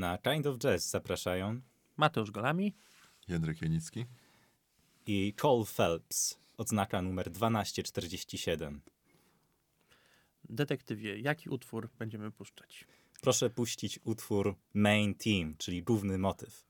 Na Kind of Jazz zapraszają Mateusz Golami Jędrek Janicki i Cole Phelps, odznaka numer 1247. Detektywie, jaki utwór będziemy puszczać? Proszę puścić utwór Main Theme, czyli główny motyw.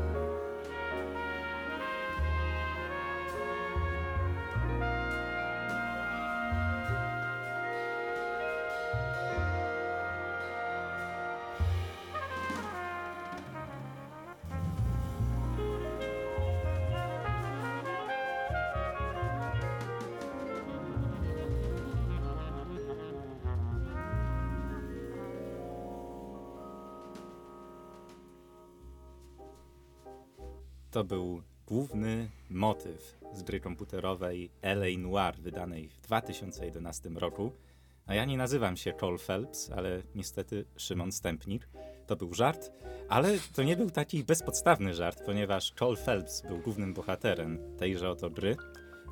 To był główny motyw z gry komputerowej LA Noir, wydanej w 2011 roku. A ja nie nazywam się Cole Phelps, ale niestety Szymon Stępnik. To był żart, ale to nie był taki bezpodstawny żart, ponieważ Cole Phelps był głównym bohaterem tejże oto gry,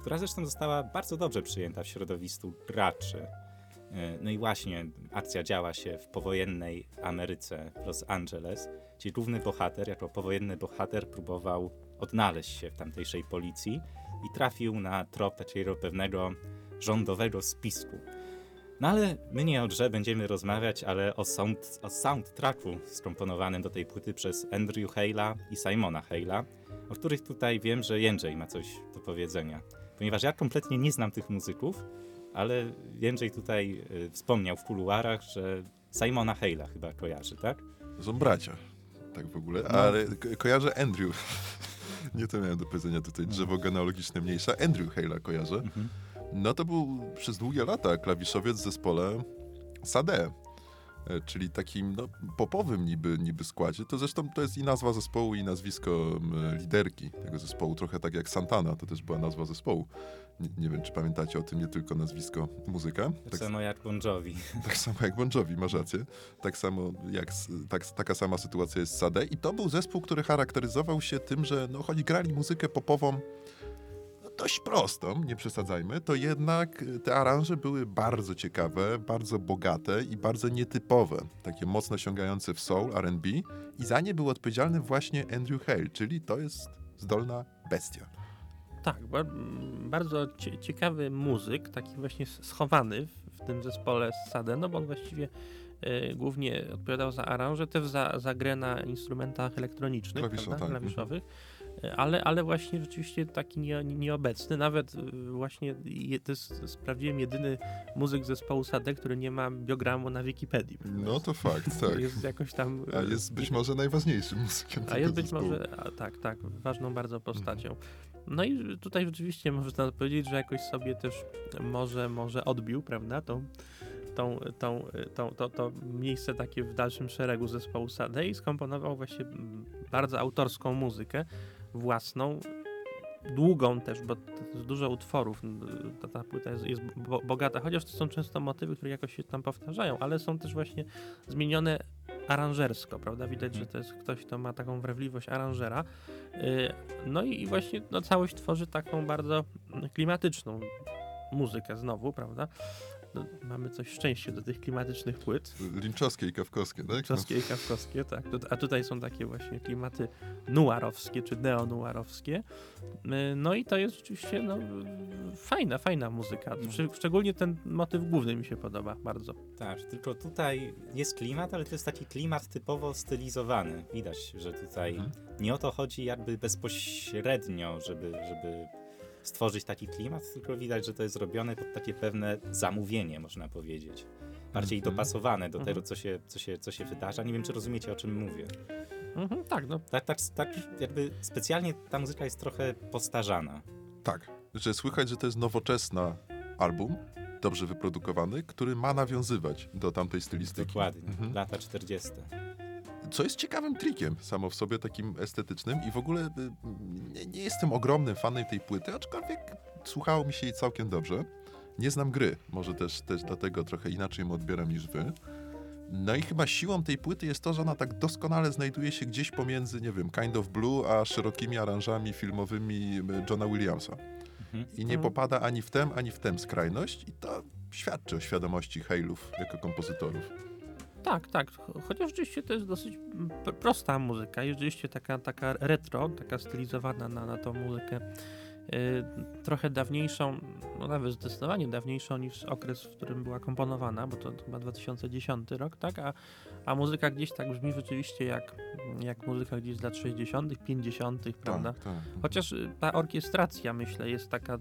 która zresztą została bardzo dobrze przyjęta w środowisku graczy. E, no i właśnie akcja działa się w powojennej Ameryce, w Los Angeles, gdzie główny bohater, jako powojenny bohater, próbował odnaleźć się w tamtejszej policji i trafił na trop takiego pewnego rządowego spisku. No ale my nie o grze będziemy rozmawiać, ale o, sound, o soundtracku skomponowanym do tej płyty przez Andrew Hale'a i Simona Hale'a, o których tutaj wiem, że Jędrzej ma coś do powiedzenia. Ponieważ ja kompletnie nie znam tych muzyków, ale Jędrzej tutaj y, wspomniał w kuluarach, że Simona Hale'a chyba kojarzy, tak? To są bracia, tak w ogóle, no. ale ko kojarzę Andrew. nie to miałem do powiedzenia tutaj, drzewo genealogiczne mniejsza. Andrew Hale'a kojarzę. Mhm. No to był przez długie lata klawiszowiec w zespole Sade. E, czyli takim no, popowym niby, niby składzie. To zresztą to jest i nazwa zespołu, i nazwisko liderki tego zespołu, trochę tak jak Santana, to też była nazwa zespołu. Nie, nie wiem, czy pamiętacie o tym, nie tylko nazwisko muzyka. Tak, tak samo jak Bon Jovi. Tak samo jak Bon Jovi, masz rację. Tak samo jak, tak, taka sama sytuacja jest z Sade. I to był zespół, który charakteryzował się tym, że no, choć grali muzykę popową, dość prostą, nie przesadzajmy, to jednak te aranże były bardzo ciekawe, bardzo bogate i bardzo nietypowe. Takie mocno sięgające w soul, R&B i za nie był odpowiedzialny właśnie Andrew Hale, czyli to jest zdolna bestia. Tak, ba bardzo cie ciekawy muzyk, taki właśnie schowany w, tym zespole Sade, no bo on właściwie y, głównie odpowiadał za aranże, też za, za grę na instrumentach elektronicznych, Klawisza, prawda? tak. klawiszowych, y, ale, ale właśnie rzeczywiście taki nie, nieobecny, nawet y, właśnie je, to jest, sprawdziłem jedyny muzyk zespołu Sade, który nie ma biogramu na Wikipedii. No to fakt, tak. Jest jakoś tam... A jest być może najważniejszym muzykiem A jest być zespołu. może, a, tak, tak, ważną bardzo postacią. No i tutaj rzeczywiście można powiedzieć, że jakoś sobie też może, może odbił, prawda, tą, tą, tą, tą, to, to miejsce takie w dalszym szeregu zespołu Sade i skomponował właśnie mm, bardzo autorską muzykę, własną, długą też, bo jest dużo utworów, ta, ta płyta jest, jest bo, bogata, chociaż to są często motywy, które jakoś się tam powtarzają, ale są też właśnie zmienione aranżersko, prawda? Widać, że to jest ktoś, kto ma taką wrażliwość aranżera. Yy, No i właśnie no, całość tworzy taką bardzo klimatyczną muzykę znowu, prawda? No, mamy coś szczęście do tych klimatycznych płyt. Linczowskie i kawkowskie, tak? Czoskie i kawkowskie, tak. A tutaj są takie właśnie klimaty nuarowskie czy neonuarowskie. Yy, No i to jest rzeczywiście no, fajna, fajna muzyka. Szcz- Szczególnie ten motyw główny mi się podoba bardzo. Tak, tylko tutaj jest klimat, ale to jest taki klimat typowo stylizowany. Widać, że tutaj Mhm. nie o to chodzi jakby bezpośrednio, żeby, żeby stworzyć taki klimat, tylko widać, że to jest robione pod takie pewne zamówienie, można powiedzieć. Bardziej Mhm. dopasowane do Mhm. tego, co się, co, się, co się wydarza. Nie wiem, czy rozumiecie, o czym mówię. Mhm, tak, no Tak, tak, tak jakby specjalnie ta muzyka jest trochę postarzana. Tak, że słychać, że to jest nowoczesny album, dobrze wyprodukowany, który ma nawiązywać do tamtej stylistyki. Dokładnie, Mhm. lata 40. Co jest ciekawym trikiem samo w sobie, takim estetycznym i w ogóle y, nie, nie jestem ogromnym fanem tej płyty, aczkolwiek słuchało mi się jej całkiem dobrze. Nie znam gry, może też, też dlatego trochę inaczej ją odbieram niż wy. No i chyba siłą tej płyty jest to, że ona tak doskonale znajduje się gdzieś pomiędzy, nie wiem, Kind of Blue, a szerokimi aranżami filmowymi y, Johna Williamsa. Mhm. I nie Mhm. popada ani w tę, ani w tę skrajność i to świadczy o świadomości Hale'ów jako kompozytorów. Tak, tak. Cho- Chociaż rzeczywiście to jest dosyć prosta muzyka i rzeczywiście taka, taka retro, taka stylizowana na, na tą muzykę. y, trochę dawniejszą, no nawet zdecydowanie dawniejszą niż okres, w którym była komponowana, bo to chyba 2010 rok, tak? A, a muzyka gdzieś tak brzmi rzeczywiście jak, jak muzyka gdzieś z lat 60., 50., prawda? Tak, tak. Chociaż y, ta orkiestracja, myślę, jest taka,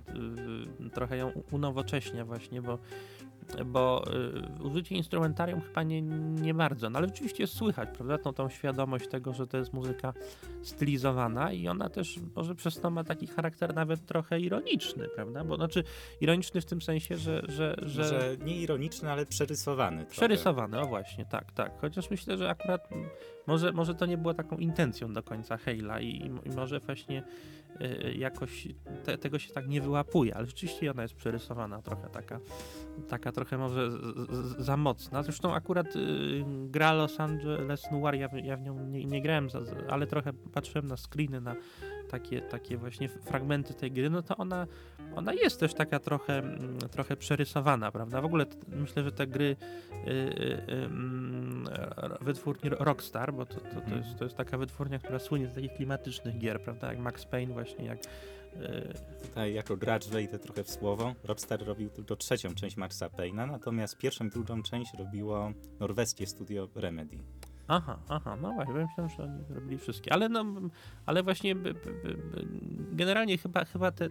y, trochę ją unowocześnia właśnie, bo, bo y, użycie instrumentarium chyba nie, nie bardzo, no ale rzeczywiście słychać, prawda, tą, tą świadomość tego, że to jest muzyka stylizowana i ona też może przez to ma taki charakter nawet trochę ironiczny, prawda, bo znaczy ironiczny w tym sensie, że... że, że... Że nie ironiczny, ale przerysowany. trochę. Przerysowany, o właśnie, tak, tak. Chociaż myślę, że akurat mm, może, może to nie było taką intencją do końca Hale'a i, i może właśnie jakoś te, tego się tak nie wyłapuje, ale rzeczywiście ona jest przerysowana trochę taka, taka trochę może z, z, za mocna. Zresztą akurat y, gra Los Angeles Noir, ja, ja w nią nie, nie grałem, za- ale trochę patrzyłem na screeny, na takie, takie właśnie fragmenty tej gry, no to ona, ona jest też taka trochę, mm, trochę przerysowana, prawda? W ogóle myślę, że te gry y, y, y, r- wytwórni Rockstar, bo to, to, to, jest, to jest taka wytwórnia, która słynie z takich klimatycznych gier, prawda? Jak Max Payne właśnie, jak y, Tutaj jako gracz wejdę trochę w słowo. Rockstar robił tylko trzecią część Maxa Payne'a, natomiast pierwszą i drugą część robiło norweskie studio Remedy. Aha, aha, no właśnie, ja myślałem, że oni robili wszystkie, ale no, ale właśnie b, b, b, generalnie chyba, chyba te,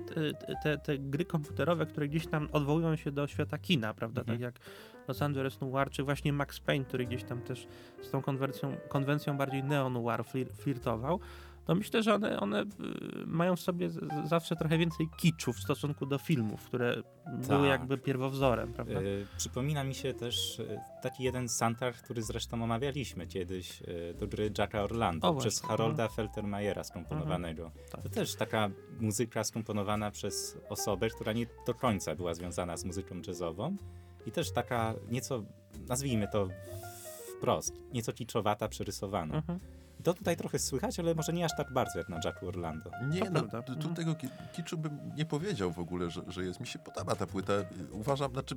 te, te, gry komputerowe, które gdzieś tam odwołują się do świata kina, prawda, Mhm. tak jak Los Angeles Noir, czy właśnie Max Payne, który gdzieś tam też z tą konwencją, konwencją bardziej neo-noir flir, flirtował, no myślę, że one, one y, mają w sobie zawsze trochę więcej kiczu w stosunku do filmów, które były Tak. jakby pierwowzorem, prawda? E, przypomina mi się też e, taki jeden soundtrack, który zresztą omawialiśmy kiedyś do gry Jacka Orlando O, przez właśnie, Harolda Feltermajera skomponowanego. Tak. To też taka muzyka skomponowana przez osobę, która nie do końca była związana z muzyką jazzową i też taka nieco, nazwijmy to wprost, nieco kiczowata, przerysowana. Mhm. To tutaj trochę słychać, ale może nie aż tak bardzo jak na Jacku Orlando. Nie, no, tu Mhm. tego ki- kiczu bym nie powiedział w ogóle, że, że jest. Mi się podoba ta płyta. Uważam, znaczy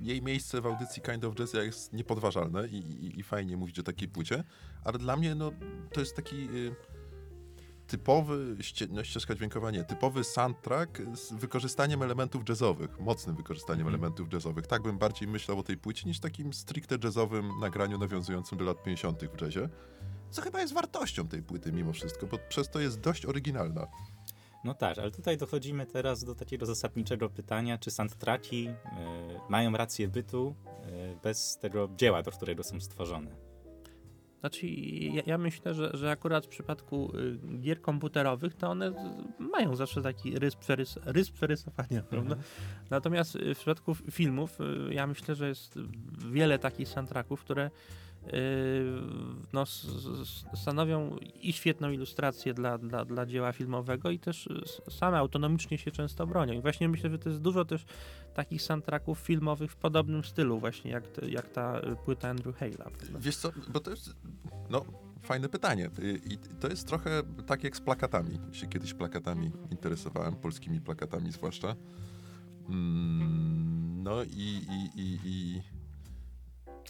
jej miejsce w audycji Kind of Jazz jest niepodważalne i, i, i fajnie mówić o takiej płycie, ale dla mnie no, to jest taki y, typowy, ście, no, ścieżka dźwiękowa nie, typowy soundtrack z wykorzystaniem elementów jazzowych, mocnym wykorzystaniem Mhm. elementów jazzowych. Tak bym bardziej myślał o tej płycie niż takim stricte jazzowym nagraniu nawiązującym do lat 50. w jazzie. Co chyba jest wartością tej płyty mimo wszystko, bo przez to jest dość oryginalna. No tak, ale tutaj dochodzimy teraz do takiego zasadniczego pytania, czy soundtracki y, mają rację bytu y, bez tego dzieła, do którego są stworzone. Znaczy, ja, ja myślę, że, że akurat w przypadku y, gier komputerowych, to one mają zawsze taki rys, przerys, rys przerysowania, prawda? Natomiast w przypadku filmów, y, ja myślę, że jest wiele takich soundtracków, które no, s- s- stanowią i świetną ilustrację dla, dla, dla dzieła filmowego i też y, same autonomicznie się często bronią. I właśnie myślę, że to jest dużo też takich soundtracków filmowych w podobnym stylu właśnie jak, te, jak ta y, płyta Andrew Hale'a. Wiesz co, bo to jest, no, fajne pytanie. Y, I to jest trochę tak jak z plakatami. Się kiedyś plakatami interesowałem, polskimi plakatami zwłaszcza. Mm, no i, i, i, i,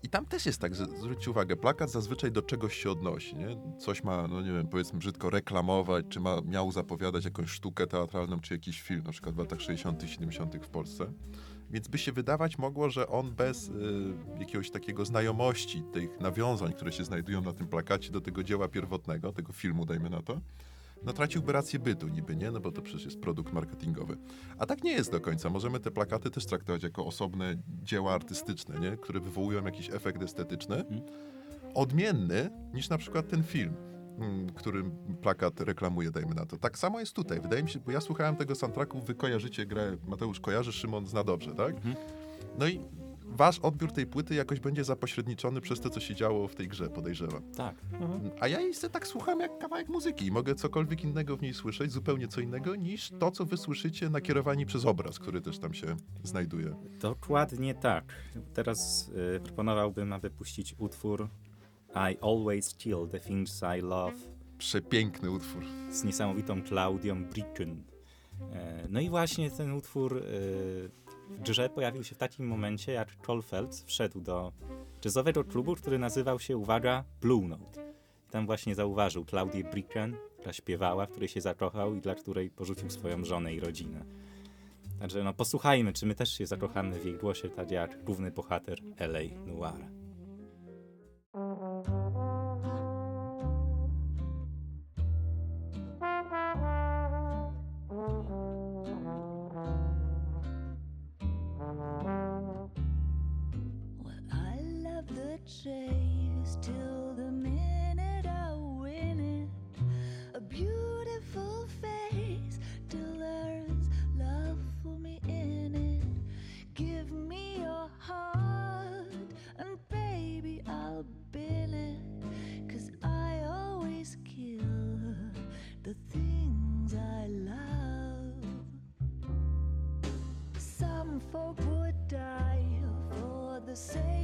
i tam też jest tak, że zwróćcie uwagę, plakat zazwyczaj do czegoś się odnosi, nie? Coś ma, no nie wiem, powiedzmy brzydko reklamować, czy ma, miał zapowiadać jakąś sztukę teatralną, czy jakiś film, na przykład w latach 60 70 w Polsce. Więc by się wydawać mogło, że on bez y, jakiegoś takiego znajomości tych nawiązań, które się znajdują na tym plakacie do tego dzieła pierwotnego, tego filmu, dajmy na to, no traciłby rację bytu niby, nie? No bo to przecież jest produkt marketingowy. A tak nie jest do końca. Możemy te plakaty też traktować jako osobne dzieła artystyczne, nie? Które wywołują jakiś efekt estetyczny, odmienny niż na przykład ten film, mm, który plakat reklamuje, dajmy na to. Tak samo jest tutaj. Wydaje mi się, bo ja słuchałem tego soundtracku, wy kojarzycie grę, Mateusz kojarzy, Szymon zna dobrze, tak? Mhm. No i wasz odbiór tej płyty jakoś będzie zapośredniczony przez to, co się działo w tej grze, podejrzewam. Tak. A ja jej se tak słucham jak kawałek muzyki i mogę cokolwiek innego w niej słyszeć, zupełnie co innego, niż to, co wy słyszycie nakierowani przez obraz, który też tam się znajduje. Dokładnie tak. Teraz y, proponowałbym, aby puścić utwór I Always Kill the Things I Love Przepiękny utwór. z niesamowitą Claudią Bricken. E, No i właśnie ten utwór y, w grze pojawił się w takim momencie, jak Phelps wszedł do jazzowego klubu, który nazywał się, uwaga, Blue Note. I tam właśnie zauważył Claudię Bricken, która śpiewała, w której się zakochał i dla której porzucił swoją żonę i rodzinę. Także no posłuchajmy, czy my też się zakochamy w jej głosie, tak jak główny bohater L.A. Noir. The sake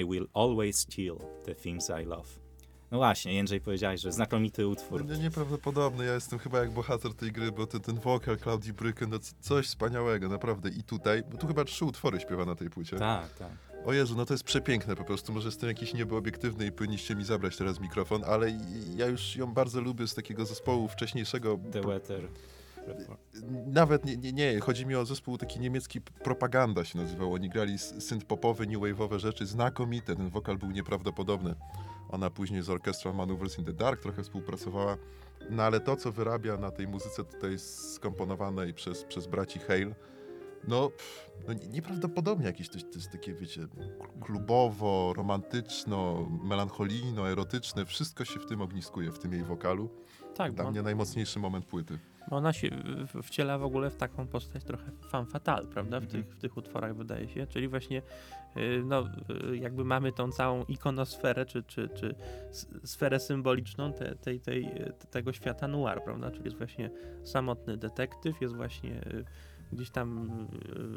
I will always steal the things I love. No właśnie, Jędrzej powiedziałeś, że znakomity utwór. No, nieprawdopodobny, ja jestem chyba jak bohater tej gry, bo ten, ten wokal Claudii Bryken, no coś wspaniałego, naprawdę. I tutaj, bo tu chyba trzy utwory śpiewa na tej płycie. Tak, tak. O Jezu, no to jest przepiękne po prostu. Może jestem jakiś niebo obiektywny i powinniście mi zabrać teraz mikrofon, ale ja już ją bardzo lubię z takiego zespołu wcześniejszego. The Weather. Nawet nie, nie, nie, chodzi mi o zespół taki niemiecki Propaganda się nazywał. Oni grali synth-popowe, new wave'owe rzeczy, znakomite. Ten wokal był nieprawdopodobny. Ona później z Orchestral Maneuvers in the Dark trochę współpracowała. No ale to, co wyrabia na tej muzyce tutaj skomponowanej przez, przez braci Hale, no, no nie- nieprawdopodobnie jakieś to, to jest takie, wiecie, klubowo, romantyczno, melancholijno, erotyczne. Wszystko się w tym ogniskuje, w tym jej wokalu. Tak, Dla bo, mnie najmocniejszy moment płyty. Ona się wciela w ogóle w taką postać trochę fan fatal, prawda, w, Mhm. tych, w tych utworach wydaje się, czyli właśnie y, no, y, jakby mamy tą całą ikonosferę, czy, czy, czy sferę symboliczną te, tej, tej, y, tego świata noir, prawda, czyli jest właśnie samotny detektyw, jest właśnie gdzieś tam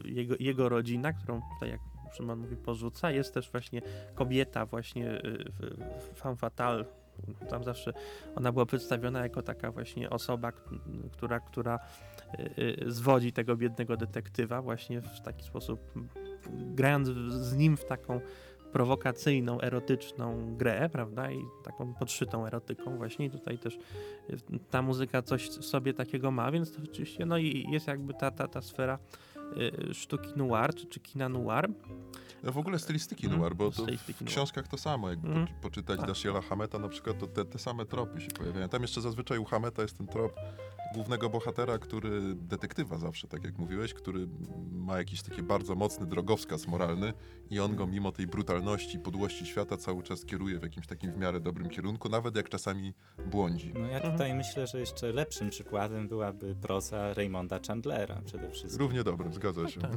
jego, jego rodzina, którą tutaj jak Szymon mówi porzuca, jest też właśnie kobieta właśnie femme fatale, tam zawsze ona była przedstawiona jako taka właśnie osoba, która, która y, y, zwodzi tego biednego detektywa właśnie w taki sposób, grając z nim w taką prowokacyjną, erotyczną grę, prawda, i taką podszytą erotyką właśnie. I tutaj też y, ta muzyka coś w sobie takiego ma, więc to oczywiście, no i jest jakby ta, ta, ta sfera sztuki noir, czy, czy kina noir. No w ogóle stylistyki Mhm, noir, bo to stylistyki w noir. książkach to samo, jakby Mhm. po, poczytać Tak. Dashiela Hameta na przykład, to te, te same tropy się pojawiają. Tam jeszcze zazwyczaj u Hameta jest ten trop głównego bohatera, który, detektywa zawsze, tak jak mówiłeś, który ma jakiś taki bardzo mocny drogowskaz moralny i on go mimo tej brutalności, podłości świata cały czas kieruje w jakimś takim w miarę dobrym kierunku, nawet jak czasami błądzi. No ja tutaj myślę, że jeszcze lepszym przykładem byłaby proza Raymonda Chandlera przede wszystkim. Równie dobre, zgadza się. Tak,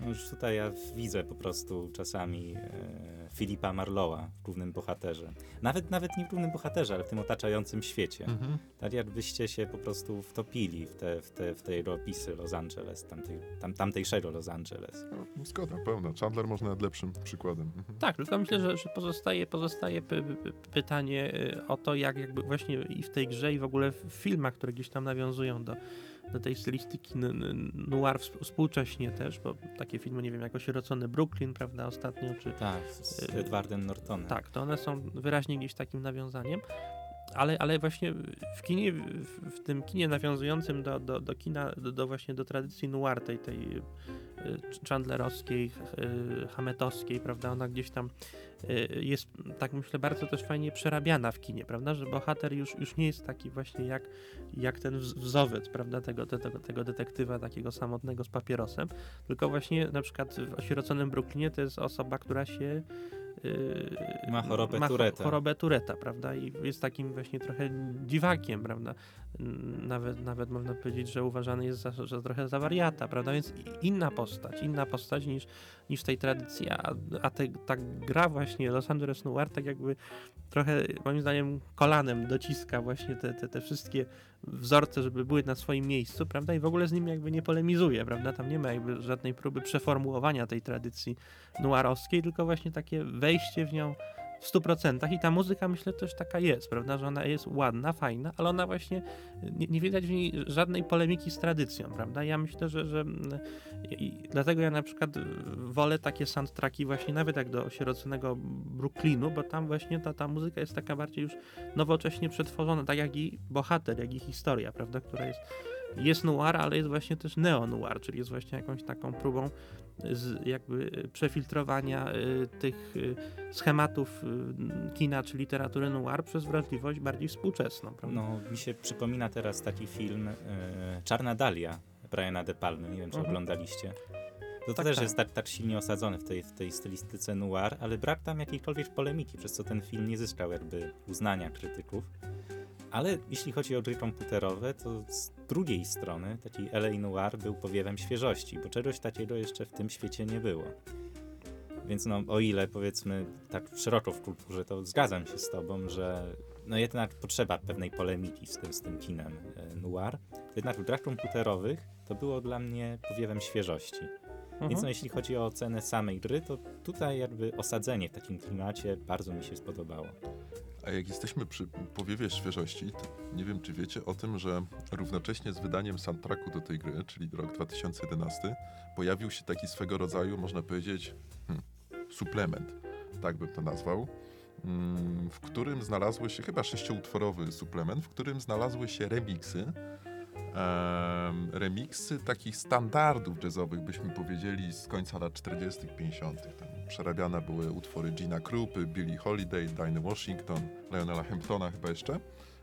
No już tutaj ja widzę po prostu czasami e, Filipa Marlowa w głównym bohaterze. Nawet, nawet nie w głównym bohaterze, ale w tym otaczającym świecie. Mhm. Tak jakbyście się po prostu wtopili w te, w te, w te jego opisy Los Angeles, tamtej, tam, tamtejszego Los Angeles. No, zgoda, pełna. Chandler może nawet lepszym przykładem. Mhm. Tak, tylko myślę, że, że pozostaje, pozostaje py, py, pytanie y, o to, jak jakby właśnie i w tej grze, i w ogóle w filmach, które gdzieś tam nawiązują do, do tej stylistyki noir wsp- współcześnie też, bo takie filmy, nie wiem, jak Osierocony Brooklyn, prawda, ostatnio, czy Tak, z Y, Edwardem Nortonem. tak, to one są wyraźnie gdzieś takim nawiązaniem, ale, ale właśnie w kinie, w, tym kinie nawiązującym do, do, do kina, do, do właśnie do tradycji noir, tej, tej y, chandlerowskiej, y, hametowskiej, prawda, ona gdzieś tam y, jest, tak myślę, bardzo też fajnie przerabiana w kinie, prawda, że bohater już, już nie jest taki właśnie jak, jak ten wz- wzowiec, prawda, tego, tego, tego detektywa takiego samotnego z papierosem, tylko właśnie na przykład w osieroconym Brooklynie to jest osoba, która się Ma chorobę cho- Touretta. chorobę Tureta, prawda? I jest takim właśnie trochę dziwakiem, prawda? Nawet, nawet można powiedzieć, że uważany jest za, za trochę za wariata, prawda? Więc inna postać, inna postać niż, niż w tej tradycji, a, a te, ta gra właśnie Los Angeles Noir tak jakby trochę moim zdaniem kolanem dociska właśnie te, te, te wszystkie wzorce, żeby były na swoim miejscu, prawda? I w ogóle z nimi jakby nie polemizuje, prawda? Tam nie ma jakby żadnej próby przeformułowania tej tradycji noirowskiej, tylko właśnie takie wejście w nią w 100% i ta muzyka myślę też taka jest, prawda, że ona jest ładna, fajna, ale ona właśnie nie, nie widać w niej żadnej polemiki z tradycją, prawda? Ja myślę, że, że mm, dlatego ja na przykład y, wolę takie soundtracki właśnie nawet jak do osieroconego Brooklynu, bo tam właśnie ta, ta muzyka jest taka bardziej już nowocześnie przetworzona, tak jak i bohater, jak i historia, prawda, która jest jest noir, ale jest właśnie też neo-noir, czyli jest właśnie jakąś taką próbą z jakby przefiltrowania y, tych y, schematów kina czy literatury noir przez wrażliwość bardziej współczesną. Prawda? No, mi się przypomina teraz taki film e, Czarna Dalia Briana De Palmy, nie wiem czy Mhm. oglądaliście. To, to Tak, też tak. jest tak, tak silnie osadzony w tej, w tej stylistyce noir, ale brak tam jakiejkolwiek polemiki, przez co ten film nie zyskał jakby uznania krytyków. Ale jeśli chodzi o gry komputerowe, to z drugiej strony taki LA Noir był powiewem świeżości, bo czegoś takiego jeszcze w tym świecie nie było. Więc no, o ile powiedzmy tak szeroko w kulturze, to zgadzam się z tobą, że no jednak potrzeba pewnej polemiki z tym, z tym kinem e, noir. Jednak w grach komputerowych to było dla mnie powiewem świeżości. Mhm. Więc no, jeśli chodzi o ocenę samej gry, to tutaj jakby osadzenie w takim klimacie bardzo mi się spodobało. A jak jesteśmy przy powiewie świeżości, to nie wiem, czy wiecie o tym, że równocześnie z wydaniem soundtracku do tej gry, czyli rok 2011, pojawił się taki swego rodzaju, można powiedzieć, hmm, suplement, tak bym to nazwał, mm, w którym znalazły się, chyba sześcioutworowy suplement, w którym znalazły się remiksy, em, remiksy takich standardów jazzowych, byśmy powiedzieli, z końca lat 40., 50. Tam przerabiane były utwory Gina Krupy, Billie Holiday, Dinah Washington, Lionela Hamptona chyba jeszcze.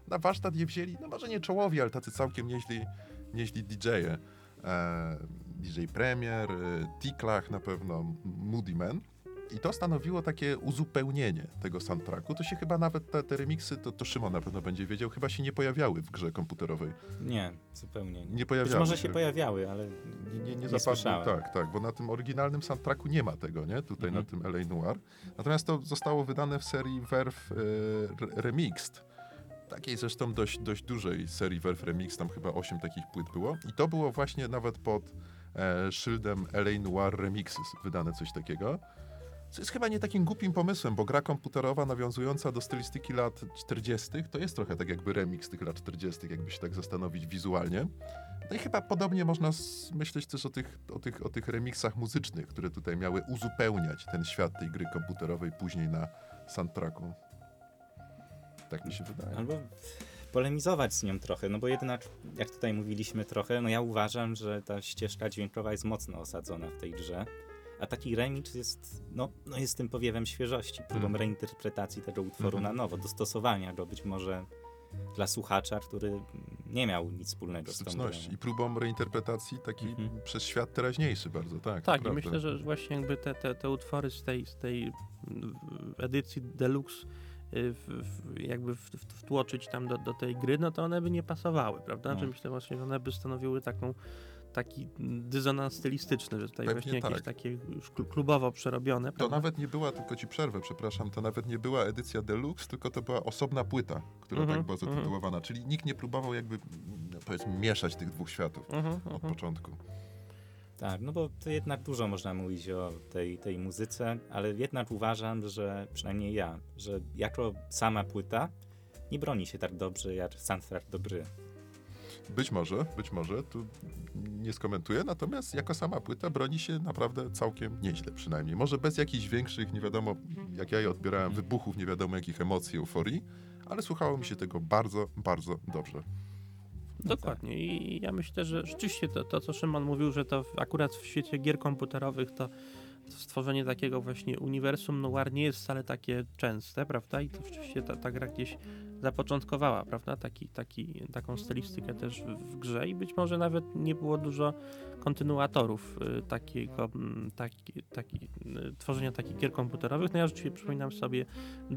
Na warsztat je wzięli, no może nie czołowi, ale tacy całkiem nieźli, nieźli DJ-e. E, DJ Premier, e, Tiklach na pewno, Moody Man. I to stanowiło takie uzupełnienie tego soundtracku. To się chyba nawet te, te remiksy, to, to Szymon na pewno będzie wiedział, chyba się nie pojawiały w grze komputerowej. Nie, zupełnie nie. Nie pojawiały Być może się pojawiały, ale nie, nie, nie, Nie zapadły. Tak, tak, bo na tym oryginalnym soundtracku nie ma tego, nie? Tutaj Mhm. na tym LA Noir. Natomiast to zostało wydane w serii Verve e, Re- Remixed. Takiej zresztą dość, dość dużej serii Verve Remix, tam chyba 8 takich płyt było. I to było właśnie nawet pod e, szyldem LA Noir Remixes wydane coś takiego. Co jest chyba nie takim głupim pomysłem, bo gra komputerowa nawiązująca do stylistyki lat 40. to jest trochę tak jakby remix tych lat 40., jakby się tak zastanowić wizualnie. No i chyba podobnie można myśleć też o tych, o, tych, o tych remixach muzycznych, które tutaj miały uzupełniać ten świat tej gry komputerowej później na soundtracku. Tak mi się wydaje. albo polemizować z nią trochę, no bo jednak, jak tutaj mówiliśmy trochę, no ja uważam, że ta ścieżka dźwiękowa jest mocno osadzona w tej grze, a taki remix jest, no, no jest tym powiewem świeżości, próbą Mhm. reinterpretacji tego utworu Mhm. na nowo, dostosowania go być może dla słuchacza, który nie miał nic wspólnego z tą i próbą reinterpretacji taki Mhm. przez świat teraźniejszy bardzo, tak. Tak, i myślę, że właśnie jakby te, te, te utwory z tej, z tej mm, edycji deluxe y, w, w, jakby w, w, wtłoczyć tam do, do tej gry, no to one by nie pasowały, prawda? No. Że myślę właśnie, że one by stanowiły taką taki dysonans stylistyczny, że tutaj Pewnie właśnie jakieś tak. takie już klu- klubowo przerobione, To prawda? nawet nie była, tylko ci przerwę, przepraszam, to nawet nie była edycja deluxe, tylko to była osobna płyta, która Mhm, tak była mhm. zatytułowana. Czyli nikt nie próbował jakby, powiedzmy, mieszać tych dwóch światów Mhm, od mhm. początku. Tak, no bo to jednak dużo można mówić o tej, tej muzyce, ale jednak uważam, że przynajmniej ja, że jako sama płyta nie broni się tak dobrze jak soundtrack do gry. Być może, być może, tu nie skomentuję, natomiast jako sama płyta broni się naprawdę całkiem nieźle przynajmniej. Może bez jakichś większych, nie wiadomo, jak ja je odbierałem, wybuchów, nie wiadomo jakich emocji, euforii, ale słuchało mi się tego bardzo, bardzo dobrze. Dokładnie. I ja myślę, że rzeczywiście to, to, co Szymon mówił, że to akurat w świecie gier komputerowych to stworzenie takiego właśnie uniwersum noir nie jest wcale takie częste, prawda? I to rzeczywiście ta, ta gra gdzieś zapoczątkowała, prawda? Taki, taki, taką stylistykę też w, w grze i być może nawet nie było dużo kontynuatorów y, takiego, mm, taki, taki, y, tworzenia takich gier komputerowych. No ja rzeczywiście przypominam sobie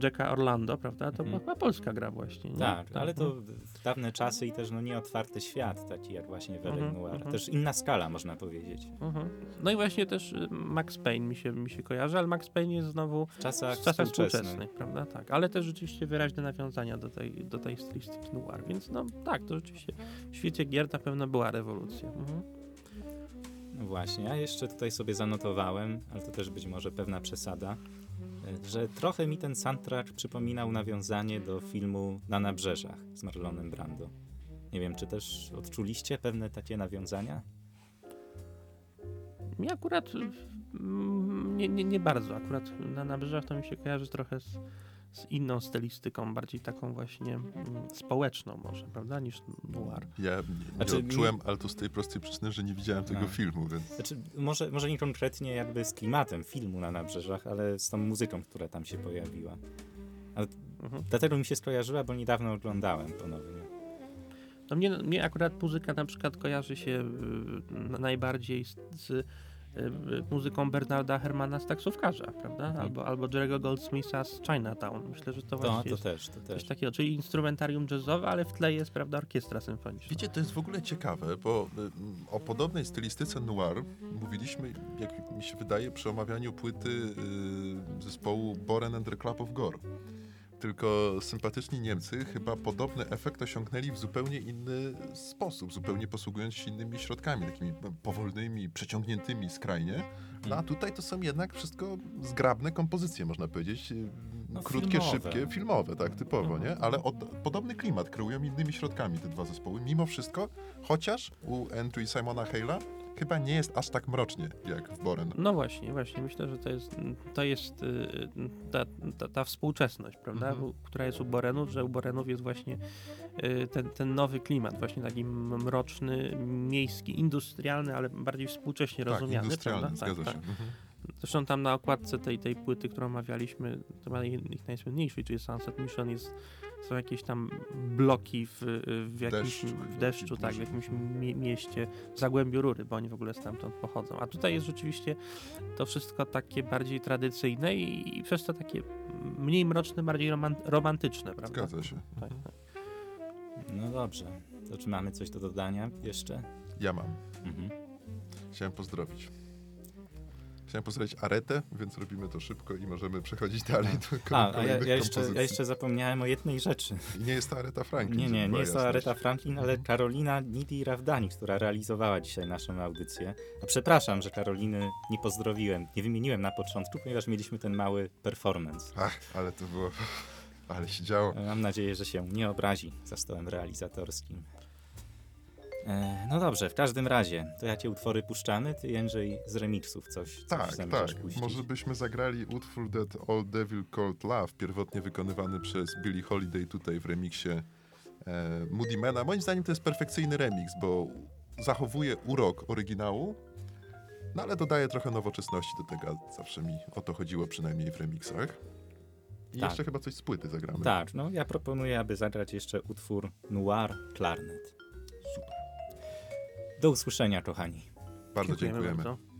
Jacka Orlando, prawda? To była Mhm. chyba polska gra właśnie. Nie? Tak, ale to w dawne czasy i też no nieotwarty świat, taki jak właśnie w Mhm, mhm, Noir. mhm. Też inna skala można powiedzieć. Mhm. No i właśnie też y, Max Payne mi się, mi się kojarzy, ale Max Payne jest znowu W czasach, w czasach współczesnych. prawda? Tak, ale też rzeczywiście wyraźne nawiązania do tej, do tej stylistyki noir, więc no tak, to rzeczywiście w świecie gier na pewno była rewolucja. Mhm. No właśnie, ja jeszcze tutaj sobie zanotowałem, ale to też być może pewna przesada, e, że trochę mi ten soundtrack przypominał nawiązanie do filmu Na Nabrzeżach z Marlonem Brando. Nie wiem, czy też odczuliście pewne takie nawiązania? Mi akurat nie, nie, nie bardzo, akurat na nabrzeżach to mi się kojarzy trochę z, z inną stylistyką, bardziej taką właśnie mm, społeczną może, prawda, niż noir. Ja nie, nie Znaczy, odczułem, ale to z tej prostej przyczyny, że nie widziałem tego A. filmu, więc Znaczy, może, może nie konkretnie jakby z klimatem filmu Na Nabrzeżach, ale z tą muzyką, która tam się pojawiła. Mhm. Dlatego mi się skojarzyła, bo niedawno oglądałem ponownie. No mnie, mnie akurat muzyka na przykład kojarzy się y, najbardziej z, z muzyką Bernarda Hermana z taksówkarza, prawda? Mhm. Albo, albo Jerego Goldsmitha z Chinatown. Myślę, że to To, właśnie to jest też, to coś też. takiego, czyli instrumentarium jazzowe, ale w tle jest, prawda, orkiestra symfoniczna. Wiecie, to jest w ogóle ciekawe, bo y, o podobnej stylistyce noir mówiliśmy, jak mi się wydaje, przy omawianiu płyty y, zespołu Boren and the Club of Gore. Tylko sympatyczni Niemcy chyba podobny efekt osiągnęli w zupełnie inny sposób, zupełnie posługując się innymi środkami, takimi powolnymi, przeciągniętymi skrajnie. No a tutaj to są jednak wszystko zgrabne kompozycje, można powiedzieć. y, No, Krótkie, filmowe. szybkie, filmowe, tak, typowo, nie? Ale od, podobny klimat kreują innymi środkami te dwa zespoły, mimo wszystko, chociaż u Andrew i Simona Hale'a chyba nie jest aż tak mrocznie, jak w Boren. No właśnie, właśnie. Myślę, że to jest, to jest y, ta, ta, ta współczesność, prawda, Mhm. która jest u Borenów, że u Borenów jest właśnie y, ten, ten nowy klimat, właśnie taki mroczny, miejski, industrialny, ale bardziej współcześnie Tak, rozumiany, industrialny, prawda? zgadza tak, się. tak. Mhm. Zresztą tam na okładce tej, tej płyty, którą omawialiśmy, to chyba ich najsłynniejszej, czyli Sunset Mission, jest, są jakieś tam bloki w, w jakimś Deszczu, w deszczu, tak, w jakimś mie mieście, w Zagłębiu Rury, bo oni w ogóle stamtąd pochodzą. A tutaj jest rzeczywiście to wszystko takie bardziej tradycyjne i, i przez to takie mniej mroczne, bardziej roman romantyczne, prawda? Zgadza się. Tak, Mhm. tak. No dobrze. To czy mamy coś do dodania jeszcze? Ja mam. Mhm. Chciałem pozdrowić. Chciałem pozdrowić Aretę, więc robimy to szybko i możemy przechodzić dalej do A, a ja, kolejnych ja, jeszcze, ja jeszcze zapomniałem o jednej rzeczy. I nie jest to Areta Franklin. Nie, nie, nie jest to. Aretha Franklin, ale Karolina Nidi Rawdani, która realizowała dzisiaj naszą audycję. A przepraszam, że Karoliny nie pozdrowiłem, nie wymieniłem na początku, ponieważ mieliśmy ten mały performance. Ach, ale to było... Ale się działo. Mam nadzieję, że się nie obrazi za stołem realizatorskim. E, no dobrze, w każdym razie, to jakie utwory puszczamy? Ty, Jędrzej, z remixów coś, coś Tak, tak. puścić. Może byśmy zagrali utwór That Old Devil Called Love, pierwotnie wykonywany przez Billie Holiday tutaj w remiksie e, Moody Mana. Moim zdaniem to jest perfekcyjny remix, bo zachowuje urok oryginału, no ale dodaje trochę nowoczesności do tego. Zawsze mi o to chodziło, przynajmniej w remixach. I Tak. jeszcze chyba coś z płyty zagramy. Tak, no ja proponuję, aby zagrać jeszcze utwór Noir Klarnet. Do usłyszenia, kochani. Bardzo Dziękujemy dziękujemy. bardzo.